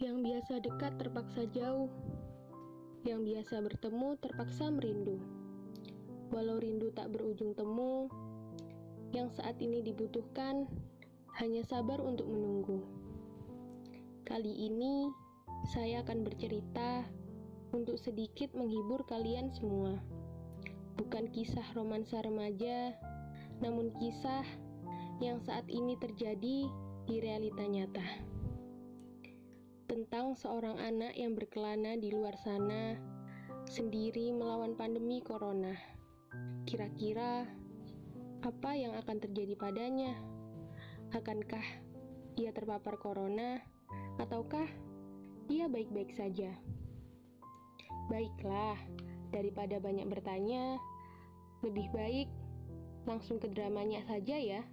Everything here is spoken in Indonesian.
Yang biasa dekat terpaksa jauh. Yang biasa bertemu terpaksa merindu. Walau rindu tak berujung temu, yang saat ini dibutuhkan hanya sabar untuk menunggu. Kali ini saya akan bercerita untuk sedikit menghibur kalian semua. Bukan kisah romansa remaja, namun kisah yang saat ini terjadi di realita nyata tentang seorang anak yang berkelana di luar sana sendiri melawan pandemi corona. Kira-kira apa yang akan terjadi padanya? Akankah ia terpapar corona ataukah ia baik-baik saja? Baiklah, daripada banyak bertanya, lebih baik langsung ke dramanya saja ya.